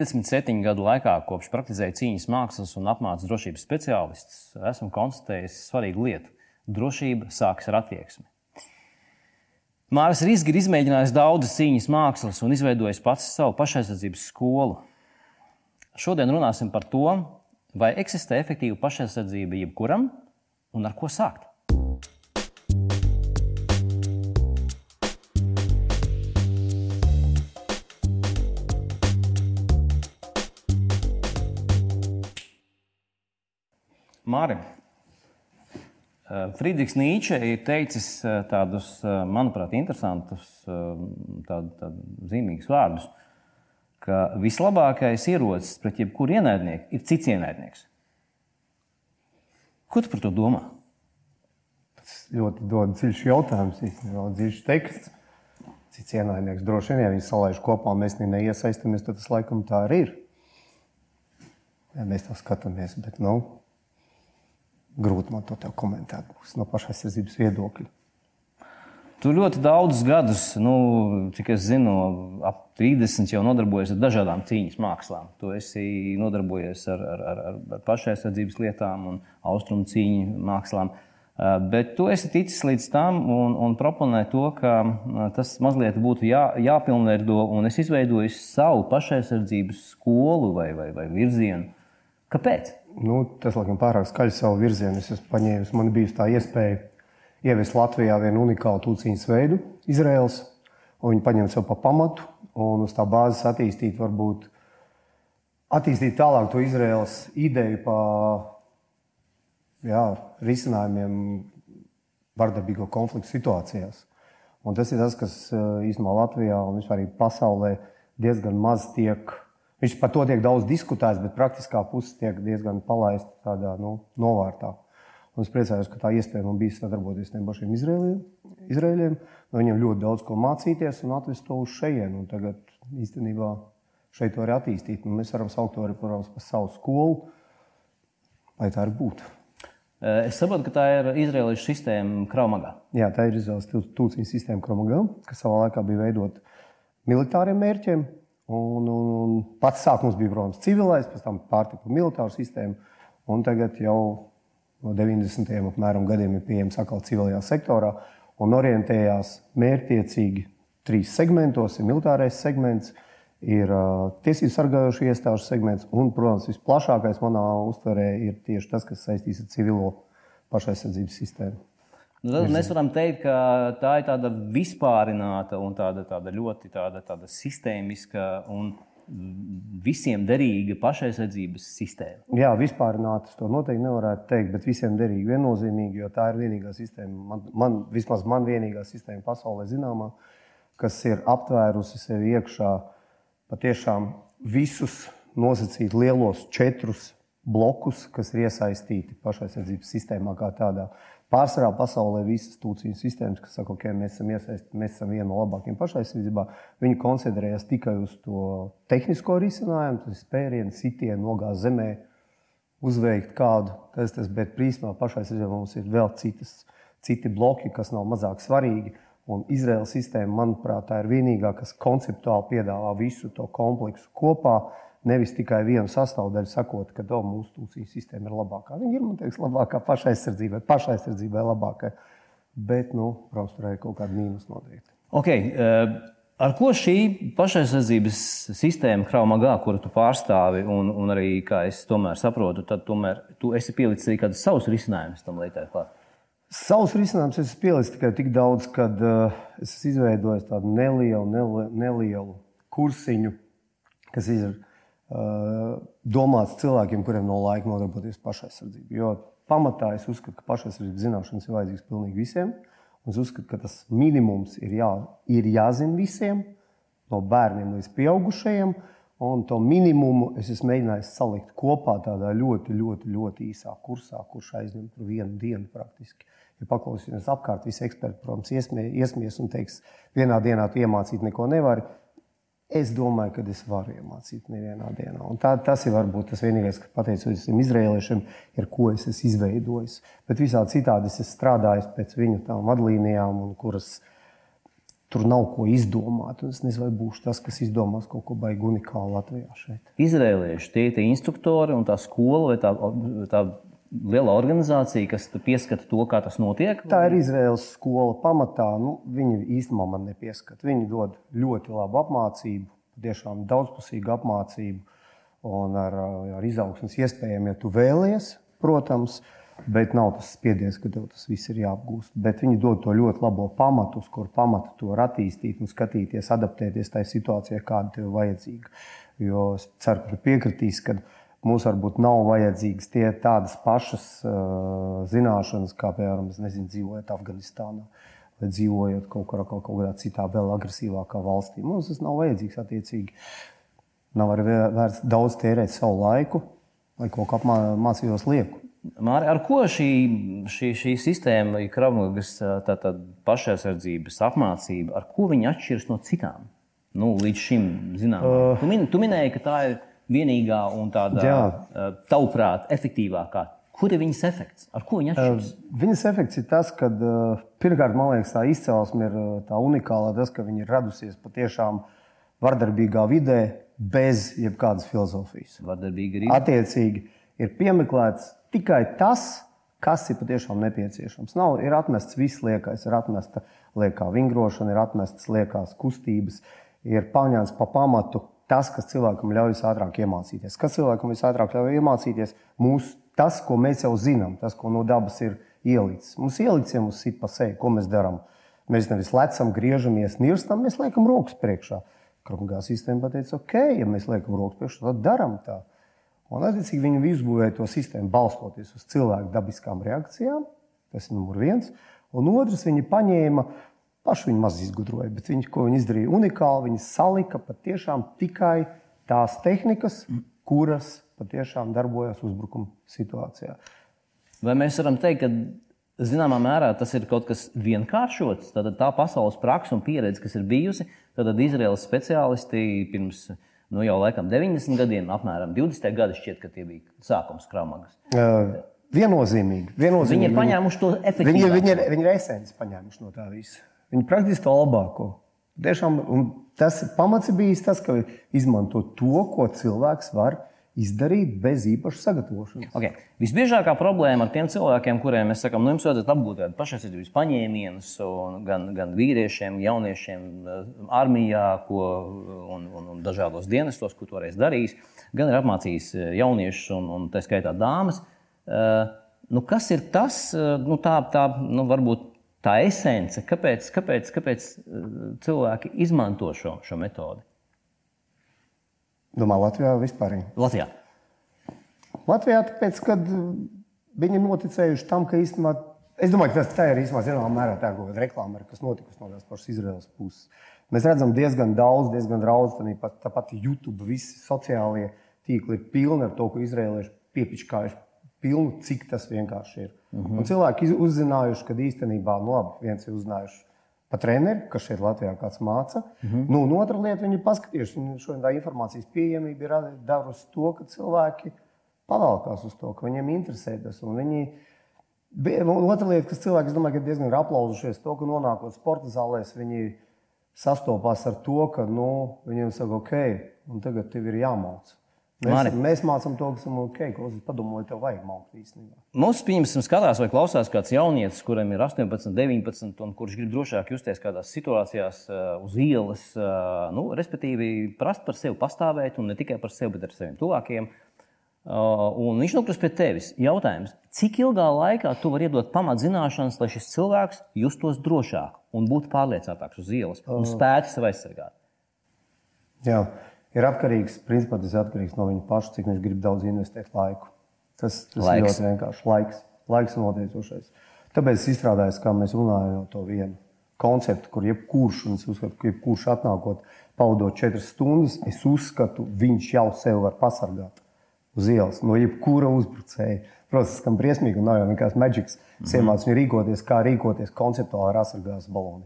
27 gadu laikā, kopš praktizēju cīņas mākslas un apmācu drošības speciālistus, esmu konstatējis svarīgu lietu. Drošība sākas ar attieksmi. Māris Rīsks ir izmēģinājis daudzas cīņas mākslas un izveidojis pats savu pašaizsardzības skolu. Šodien runāsim par to, vai eksistē efektīva pašaizsardzība jebkuram un ar ko sākt. Māri, Friedrichs Nīčs ir teicis tādus, manuprāt, interesantus, tādu, tādu zīmīgus vārdus, ka vislabākais ierocis pret jebkuru ienaidnieku ir cits ienaidnieks. Ko tu par to domā? Tas ļoti dziļš jautājums, īstenībā dziļš teksts. Cits ienaidnieks droši vien, ja viņi salaiž kopā, mēs neiesaistāmies, tad tas laikam tā arī ir. Ja mēs tā skatāmies, bet nu, grūti man to komentēt būs no pašaizsardzības viedokļa. Tu ļoti daudzus gadus, nu, cik es zinu, ap 30 jau nodarbojies ar dažādām cīņas mākslām. Tu esi nodarbojies ar, ar, ar, ar pašaizsardzības lietām un austrumu cīņu mākslām. Bet tu esi ticis līdz tam un, un proponē to, ka tas mazliet būtu jā, jāpilnveido, es izveidoju savu pašaizsardzības skolu vai, vai, vai virzienu. Kāpēc? Nu, tas laikam pārāk skaļi savu virzienu. Es esmu paņēmis, man bija tā iespēja ieviest Latvijā vienu unikālu tūciņas veidu, Izraels, un viņi paņem sev pa pamatu un uz tā bāzes attīstīt, varbūt attīstīt tālāk to Izraels ideju par jā, risinājumiem vardarbīgo konfliktu situācijās. Un tas ir tas, kas īstenībā Latvijā un vispār pasaulē diezgan maz tiek Viņš par to tiek daudz diskutēts, bet praktiskā puse tiek diezgan palaista tādā nu, novārtā. Un es priecājos, ka tā iespēja man bija sadarboties ar pašiem izrēļiem. No viņiem ļoti daudz ko mācīties un atvest to uz šejienu. Tagad īstenībā šeit var attīstīt. Un mēs varam saukt to arī protams, par savu skolu, lai tā arī būtu. Es saprotu, ka tā ir Izraēlas sistēma Kraumagā. Jā, tā ir Izraēlas tūciņa sistēma Kraumagā, kas savā laikā bija veidota militāriem mērķiem, Un, un, un pats sākums bija, protams, civilais, pēc tam pārtika militāra sistēma. Un tagad jau no 90. apmēram gadiem ir pieejams atkal civilajā sektorā un orientējās mērķiecīgi trīs segmentos. Ir militārais segments, ir uh, tiesību sargājošo iestāžu segments, un, protams, visplašākais manā uztverē ir tieši tas, kas saistīts ar civilo pašaizsardzības sistēmu. Nu, tad mēs varam teikt, ka tā ir tāda vispārināta un tāda, tāda ļoti tāda, tāda sistēmiska un visiem derīga pašaizsardzības sistēma. Jā, vispārināta to noteikti nevarētu teikt, bet visiem derīga viennozīmīgi, jo tā ir vienīgā sistēma, man, man, vismaz man vienīgā sistēma pasaulē zināmā, kas ir aptvērusi sevi iekšā patiešām visus nosacīt lielos četrus blokus, kas ir iesaistīti pašaizsardzības sistēmā kā tādā. Pārsvarā pasaulē visas tūciņu sistēmas, kas saka, ka okay, mēs esam iesaistīti, mēs esam viena no labākajām pašaizsardzībā, viņi koncentrējas tikai uz to tehnisko risinājumu, tas ir spēriens, sitiens, nogāzt zemē, uzveikt kādu. Tas, tas, bet principā pašaizsardzībā mums ir vēl citas, citi bloki, kas nav mazāk svarīgi. Un Izraels sistēma, manuprāt, tā ir vienīgā, kas konceptuāli piedāvā visu to kompleksu kopā Nevis tikai vienu sastāvdaļu sakot, ka oh, mūsu tūcīņu sistēma ir labākā. Viņa ir, man liekas, labākā pašaizsardzībai, pašaizsardzībai labākai. Bet, nu, protams, tur ir kaut kāda mīnus noteikti. Okay, uh... Ar ko šī pašaizsardzības sistēma, Kraumagā, kuru tu pārstāvi, un, un arī, kā es tomēr saprotu, tad tomēr tu esi pielicis arī kādus savus risinājumus tam lietai klāt? Savus risinājumus es pielicu tikai tik daudz, ka uh, es esmu izveidojis tādu nelielu, nelielu, nelielu kursiņu, kas ir domāts cilvēkiem, kuriem nav laika nodarboties pašaizsardzību. Jo pamatā es uzskatu, ka pašaizsardzības zināšanas ir vajadzīgas pilnīgi visiem. Es uzskatu, ka tas minimums ir, jā, ir jāzina visiem, no bērniem līdz pieaugušajiem. Un to minimumu es esmu mēģinājis salikt kopā tādā ļoti, ļoti, ļoti īsā kursā, kurš aizņem vienu dienu praktiski. Ja paklausīsimies apkārt, visi eksperti, protams, iesmies un teiks, vienā dienā tu iemācīt neko nevari. Es domāju, ka es varu iemācīt nevienā dienā. Un tā, tas ir varbūt tas vienīgais, kas pateicoties šiem izrēliešiem, ir ko es esmu izveidojis. Bet visādi citādi es esmu strādājis pēc viņu tām vadlīnijām, kuras Tur nav ko izdomāt. Es nezinu, vai būšu tas, kas izdomās kaut ko baigi unikālu Latvijā. Šeit. Izrēlieši tie ir instruktori un tā skola vai tā, tā liela organizācija, kas pieskata to, kā tas notiek? Tā ir Izraels skola pamatā. Nu, viņi īstenībā man nepieskata. Viņi dod ļoti labu apmācību, tiešām daudzpusīgu apmācību un ar, ar izaugsmas iespējām, ja tu vēlies, protams. Bet nav tas spiediens, ka tev tas viss ir jāapgūst. Bet viņi dod to ļoti labo pamatu, uz kur pamatu to var attīstīt un skatīties, adaptēties tajā situācijā, kāda tev ir vajadzīga. Jo es ceru, ka tu piekritīsi, ka mums varbūt nav vajadzīgas tie tādas pašas uh, zināšanas, kā, piemēram, nezinu, dzīvojot Afganistānā vai dzīvojot kaut, kur, kaut, kaut kādā citā, vēl agresīvākā valstī. Mums tas nav vajadzīgs attiecīgi. Nav arī vērts daudz tērēt savu laiku, lai kaut kā mācītos lieku. Māri, ar ko šī, šī, šī sistēma, kravmugas pašaizsardzības apmācība, ar ko viņa atšķiras no citām? Nu, līdz šim, zinām, uh, tu, min, tu minēji, ka tā ir vienīgā un tāda, Jā. tavuprāt, efektīvākā. Kur ir viņas efekts? Ar ko viņa atšķiras? Viņas efekts ir tas, ka pirmkārt, man liekas, tā izcelsme ir tā unikāla, tas, ka viņa ir radusies patiešām vardarbīgā vidē, bez jebkādas filozofijas. Vardarbīga arī. Attiecīgi, ir piemeklēts tikai tas, kas ir patiešām nepieciešams. Nav, ir atmests viss liekais, ir atmesta liekā vingrošana, ir atmestas liekās kustības, ir paņemts pa pamatu tas, kas cilvēkam ļauj ātrāk iemācīties. Kas cilvēkam visātrāk ļauj iemācīties? Mūs, tas, ko mēs jau zinām, tas, ko no dabas ir ielicis. Mums ielicis jau uz sipa seju, ko mēs darām. Mēs nevis lecam, griežamies, nirstam, mēs liekam rokas priekšā. Krupgā sistēma pateica, ok, ja mēs liekam rokas priekšā, tad darām tā. Un, attiecīgi, viņi izbūvēja to sistēmu balstoties uz cilvēku dabiskām reakcijām. Tas ir numurs viens. Un otrs, viņi paņēma Paši viņi maz izgudroja, bet viņi, ko viņi izdarīja unikāli, viņi salika patiešām tikai tās tehnikas, kuras patiešām darbojas uzbrukuma situācijā. Vai mēs varam teikt, ka zināmā mērā tas ir kaut kas vienkāršots? Tad tā pasaules praksa un pieredze, kas ir bijusi, tad Izraels speciālisti pirms nu, jau laikam 90 gadiem, apmēram 20 gadi šķiet, ka tie bija sākums krāmagas. Uh, viennozīmīgi, viennozīmīgi. Viņi ir paņēmuši to efektīvi. Viņi, viņi, ir, viņi ir esenci paņēmuši no tā visa. Viņi praktiski to labāko. Tiešām, tas pamats bijis tas, ka izmanto to, ko cilvēks var izdarīt bez īpašas sagatavošanās. Okay. Visbiežākā problēma ar tiem cilvēkiem, kuriem mēs sakām, nu, jums vajadzētu apgūt pašaizsardzības paņēmienus, gan, gan vīriešiem, jauniešiem, armijā ko, un, un, un dažādos dienestos, ko toreiz darījis, gan ir apmācījis jauniešus un, un tā skaitā dāmas. Uh, nu, kas ir tas, nu, tā, tā nu, varbūt tā esence, kāpēc, kāpēc, kāpēc eh, cilvēki izmanto šo, šo metodi? Domā, Latvijā vispār? Latvijā. Latvijā tāpēc, ka viņi ir noticējuši tam, ka īstenībā, es domāju, ka tas tā ir īstenībā zināmā mērā tā kā reklāma, kas notikusi no tās pašas Izraels puses. Mēs redzam diezgan daudz, diezgan daudz, tāpat tā YouTube, visi sociālie tīkli ir pilni ar to, ko izrēlieši piepičkājuši pilnu, cik tas vienkārši ir. Mm -hmm. Un cilvēki uzzinājuši, ka īstenībā, nu, labi, viens ir uzzinājuši pa treneri, kas šeit Latvijā kāds māca. Mm -hmm. nu, un otra lieta, viņi ir paskatījušies, un šodien tā informācijas pieejamība ir devusi to, ka cilvēki pavalkās uz to, ka viņiem interesē tas. Viņi, otra lieta, kas cilvēki, domāju, ka diezgan ir aplauzušies, to, ka nonākot sporta zālēs, viņi sastopās ar to, ka nu, viņiem saka, ok, un tagad tev ir jāmācās. Mēs, Mari. mēs mācām to, kas ir ok, padomājiet, tev vajag mākt īstenībā. Mums, pieņemsim, skatās vai klausās kāds jaunietis, kuram ir 18, 19, un kurš grib drošāk justies kādās situācijās uh, uz ielas, uh, nu, respektīvi, prast par sevi pastāvēt, un ne tikai par sevi, bet ar saviem tuvākiem. Uh, un viņš nokļūst pie tevis. Jautājums, cik ilgā laikā tu vari iedot pamatzināšanas, lai šis cilvēks justos drošāk un būtu pārliecinātāks uz ielas un spētu sevi aizsargāt? Jā ir atkarīgs, principā tas ir atkarīgs no viņa paša, cik viņš grib daudz investēt laiku. Tas, tas ir ļoti vienkārši. Laiks, laiks noteicošais. Tāpēc es izstrādāju, kā mēs runājam, to vienu konceptu, kur jebkurš, un es uzskatu, ka jebkurš atnākot, pavadot četras stundas, es uzskatu, viņš jau sevi var pasargāt uz ielas no jebkura uzbrucēja. Protams, skan briesmīgi, un nav jau vienkārši maģiks. -hmm. Iemācīt viņu rīkoties, kā rīkoties konceptuāli ar asargās baloni.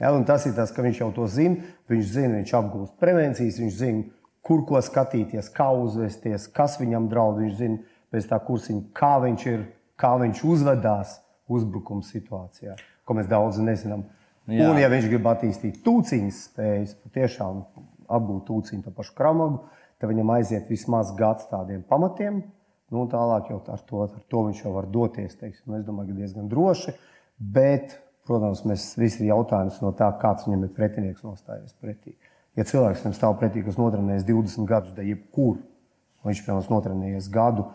Ja, tas ir tas, ka viņš jau to zina. Viņš zina, viņš apgūst prevencijas, viņš zina, kur ko skatīties, kā uzvesties, kas viņam draud. Viņš zina pēc tā kursiņa, kā viņš ir, kā viņš uzvedās uzbrukuma situācijā, ko mēs daudz nezinām. Jā. Un, ja viņš grib attīstīt tūciņas spējas, patiešām apgūt tūciņu to pašu kramagu, tad viņam aiziet vismaz gads tādiem pamatiem. Nu, tālāk jau ar to, ar to viņš jau var doties. Teiksim. Es domāju, ka diezgan droši. Bet, protams, mēs visi ir jautājums no tā, kāds viņam ir pretinieks nostājies pretī. Ja cilvēks viņam stāv pretī, kas notrenējies 20 gadus, tad jebkur, viņš, piemēram, notrenējies gadu,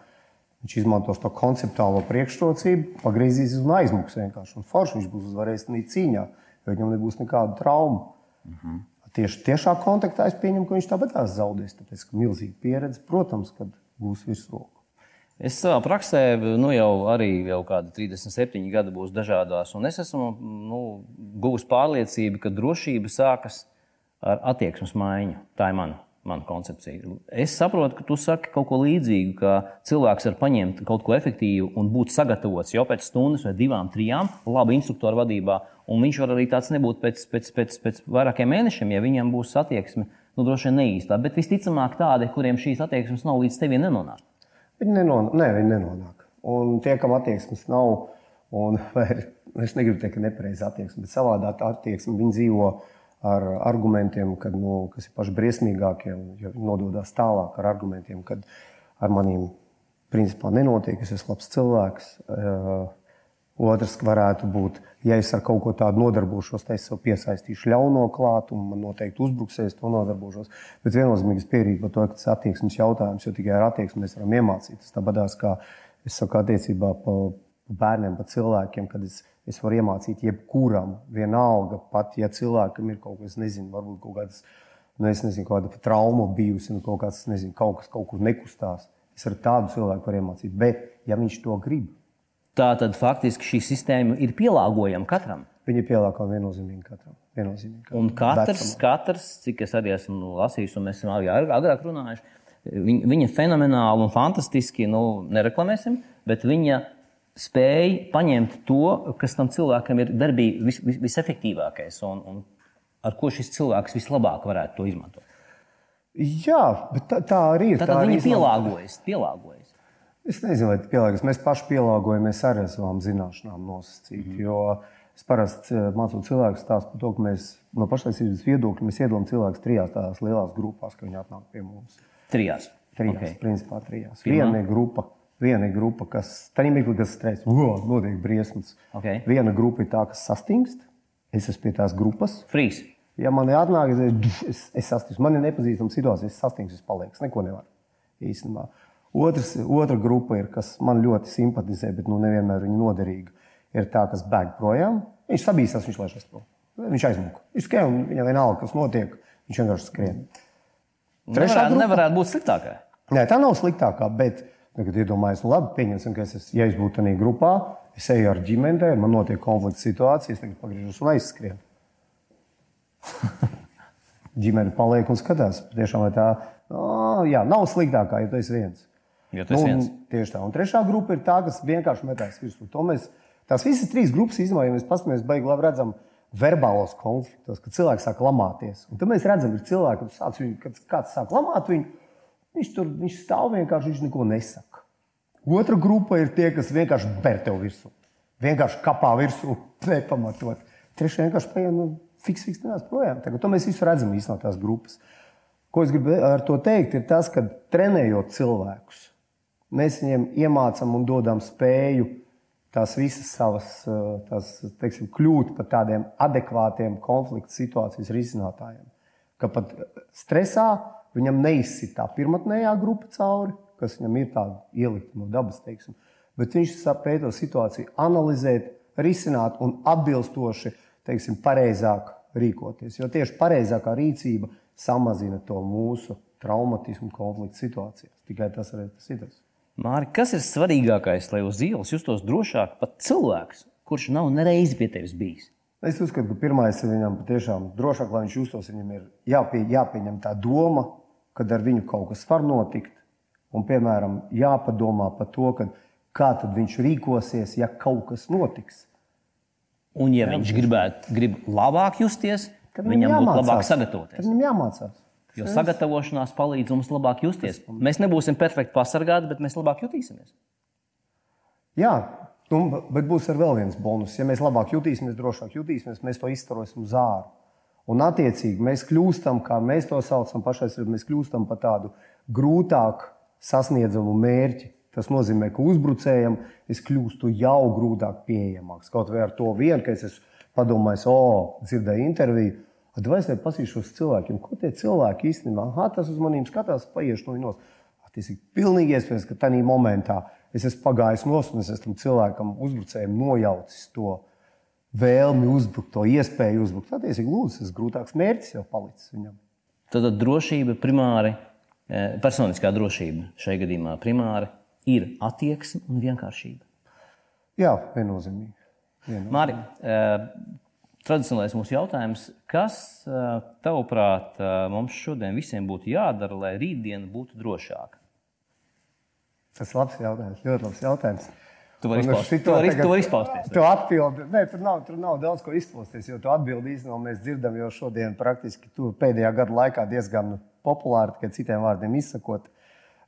viņš izmantos to konceptuālo priekšrocību, pagriezīs un aizmuks vienkārši. Un forši viņš būs uzvarējis cīņā, jo viņam nebūs nekāda trauma. Mm -hmm. Tieši tiešā kontaktā es pieņemu, ka viņš tāpat zaudēs. Tāpēc, ka milzīga pieredze, protams, kad būs virsroka. Es savā praksē nu, jau arī jau kādi 37 gadi būs dažādās, un es esmu nu, guvis pārliecību, ka drošība sākas ar attieksmes maiņu. Tā ir mana, mana koncepcija. Es saprotu, ka tu saki kaut ko līdzīgu, ka cilvēks var paņemt kaut ko efektīvu un būt sagatavots jau pēc stundas vai divām, trijām, labi instruktoru vadībā Un viņš var arī tāds nebūt pēc, pēc, pēc, pēc vairākiem mēnešiem, ja viņam būs attieksme, nu, droši vien neīstā. Bet visticamāk, tādi, kuriem šīs attieksmes nav līdz teviem, nenonāk. Viņi nenonāk. Nē, viņi nenonāk. Un tie, kam attieksmes nav, un es negribu teikt, ka nepareiza attieksme, bet savādāk attieksme, viņi dzīvo ar argumentiem, kad, nu, kas ir paši briesmīgākie, jo viņi nododas tālāk ar argumentiem, kad ar maniem principā nenotiek, es esmu labs cilvēks. Uh, Otrs varētu būt, ja es ar kaut ko tādu nodarbošos, tad es sev piesaistīšu ļauno klāt, un man noteikti uzbruksies, to nodarbošos. Bet viennozīmīgi es piekrītu par to, ka tas ir attieksmes jautājums, jo tikai ar attieksmi mēs varam iemācīties. Tāpat kā es saku attiecībā par bērniem, par cilvēkiem, kad es, es varu iemācīt jebkuram, vienalga, pat ja cilvēkam ir kaut kas, nezinu, varbūt kaut kāds, nu, es nezinu, kāda trauma bijusi, nu, kaut, kāds, nezinu, kaut kas kaut kur nekustās. Es ar tādu cilvēku varu iemācīt, bet ja viņš to grib, Tā tad faktiski šī sistēma ir pielāgojama katram. Viņa ir pielāgojama viennozīmīgi katram. Viennozīmīgi katram. Un katrs, Vecamā. katrs, cik es arī esmu lasījis, un mēs esam arī agrāk runājuši, viņa, viņa fenomenāli un fantastiski, nu, nereklamēsim, bet viņa spēja paņemt to, kas tam cilvēkam ir darbī vis, vis, visefektīvākais un, un ar ko šis cilvēks vislabāk varētu to izmantot. Jā, bet tā, tā arī ir. Tad tā viņa pielāgojas, pielāgojas. Es nezinu, vai tas pielāgojas. Mēs paši pielāgojamies arī ar savām zināšanām nosacīt. Mm. Jo es parasti eh, mācu cilvēku stāstu par to, ka mēs no pašlaicības viedokļa iedalām cilvēkus trijās tādās lielās grupās, kad viņi atnāk pie mums. Trijās. Trijās, okay. principā trijās. Pirmā? Viena grupa, viena grupa kas tajā mirklī, kas stresa, notiek briesmas. Okay. Viena grupa ir tā, kas sastingst. Es esmu pie tās grupas. Frīs. Ja man ir atnāk, es, es, es sastingstu. Man ir nepazīstama situācija, es sastingstu, es palieku. Es neko nevaru īstenībā. Otrs, otra grupa ir, kas man ļoti simpatizē, bet nu, nevienmēr viņa noderīga. Ir tā, kas bēg projām. Viņš sabīsās, viņš laižas prom. Viņš aizmuka. Viņš skrien, un viņam vienalga, kas notiek. Viņš vienkārši skrien. Trešā nevarētu, grupa, nevarētu būt sliktākā. Nē, tā nav sliktākā, bet tagad iedomājieties, nu, labi, pieņemsim, ka es, ja es būtu tajā grupā, es eju ar ģimeni, man notiek konflikts situācijas, tagad pagriežos un aizskrienu. Ģimene paliek un skatās, tiešām, vai tā oh, jā, nav sliktākā, ja tu esi viens. Jo tas nu, viens. Tieši tā. Un trešā grupa ir tā, kas vienkārši metās virsū. To mēs, tās visas trīs grupas izmantojam, ja mēs paskatāmies, baigi labi redzam verbālos konfliktos, kad cilvēks sāk lamāties. Un tad mēs redzam, ka cilvēks, kad kāds sāk lamāt viņu, viņš tur viņš stāv vienkārši, viņš neko nesaka. Otra grupa ir tie, kas vienkārši ber tev virsū. Vienkārši kapā virsū, nepamatot. Trešā vienkārši paiet, nu, fiks, fiks, nāc projām. Tagad to mēs visu redzam īstenībā tās grupas. Ko es gribu ar to teikt, ir tas, ka trenējot cilvēkus, mēs viņiem iemācām un dodam spēju tās visas savas, eh, tās, teiksim, kļūt par tādiem adekvātiem konflikta situācijas risinātājiem. Ka pat stresā viņam neizsit tā pirmotnējā grupa cauri, kas viņam ir tāda ielikta no dabas, teiksim, bet viņš spēj to situāciju analizēt, risināt un atbilstoši, teiksim, pareizāk rīkoties. Jo tieši pareizākā rīcība samazina to mūsu traumatismu konflikta situācijās. Tikai tas arī tas ir. Māri, kas ir svarīgākais, lai uz ielas justos drošāk pat cilvēks, kurš nav nereizi pie tevis bijis? Es uzskatu, ka pirmais ir viņam patiešām drošāk, lai viņš justos. Viņam ir jāpie, jāpieņem tā doma, ka ar viņu kaut kas var notikt. Un, piemēram, jāpadomā par to, kā viņš rīkosies, ja kaut kas notiks. Un, ja Jā, viņš gribētu grib labāk justies, tad viņam būtu labāk sagatavoties. Tad viņam jāmācās. Jo sagatavošanās palīdz mums labāk justies. Mēs nebūsim perfekti pasargāti, bet mēs labāk jutīsimies. Jā, Nu, bet būs arī vēl viens bonus. Ja mēs labāk jutīsimies, drošāk jutīsimies, mēs to izstarosim uz ārā. Un, attiecīgi, mēs kļūstam, kā mēs to saucam, pašais, mēs kļūstam par tādu grūtāk sasniedzamu mērķi. Tas nozīmē, ka uzbrucējam es kļūstu jau grūtāk pieejamāks. Kaut vai ar to vienu, ka es padomāju, o, dzirdēju interviju, tad es nepasīšos cilvēkiem, ko tie cilvēki īstenībā, ah, tas uz maniem skatās, paiešu no viņos. Tas ir pilnīgi iespējams, ka tajā momentā es esmu pagājis nos un es esmu tam cilvēkam, uzbrucējiem, nojaucis to vēlmi uzbrukt, to iespēju uzbrukt. Attiecīgi, lūdzu, tas grūtāks mērķis jau palicis viņam. Tad drošība primāri, eh, personiskā drošība šajā gadījumā primāri ir attieksme un vienkāršība. Jā, viennozīmīgi. viennozīmīgi. Mārija, eh, tradicionālais mūsu jautājums, kas tavuprāt mums šodien visiem būtu jādara, lai rītdiena būtu drošāka? Tas ir labs jautājums, ļoti labs jautājums. Tu vari izpausties. Tu vari, tu vari izpausties. Tu atbildi, ne, tur, nav, tur nav daudz ko izpausties, jo tu atbildi īstenībā mēs dzirdam jau šodien praktiski pēdējā gada laikā diezgan populāri, tikai citiem vārdiem izsakot.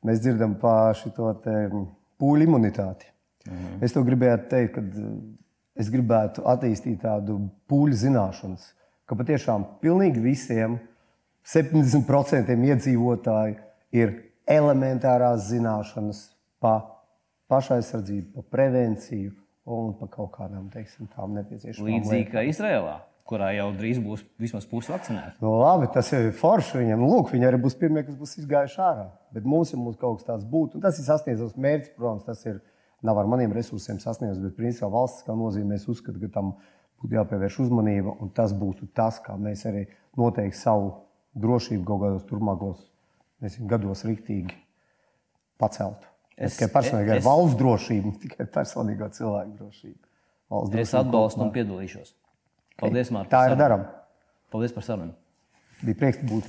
Mēs dzirdam par šo pūļu imunitāti. Mhm. Es to gribēju teikt, ka es gribētu attīstīt tādu pūļu zināšanas, ka patiešām pilnīgi visiem 70% iedzīvotāji ir elementārās zināšanas par pašaizsardzību, par prevenciju un par kaut kādām teiksim, tādām nepieciešamām lietām. Līdzīgi kā Izrēlā, kurā jau drīz būs vismaz pusi vakcinēta. Nu, labi, tas ir forši viņam. Nu, lūk, viņi arī būs pirmie, kas būs izgājuši ārā. Bet mums ir mums kaut kas tāds būt. Un tas ir sasniedzams mērķis, protams, tas ir nav ar maniem resursiem sasniegts, bet principā valsts kā nozīmē, es uzskatu, ka tam būtu jāpievērš uzmanība. Un tas būtu tas, kā mēs arī noteikti savu drošību kaut kādos turpmākos nezinu, gados riktīgi paceltu. Es tikai personīgi ar valsts drošību, tikai personīgo cilvēku drošību. Drošību es atbalstu un piedalīšos. Paldies, Mārtiņ. Tā ir darām. Paldies par sarunu. Bija prieks būt.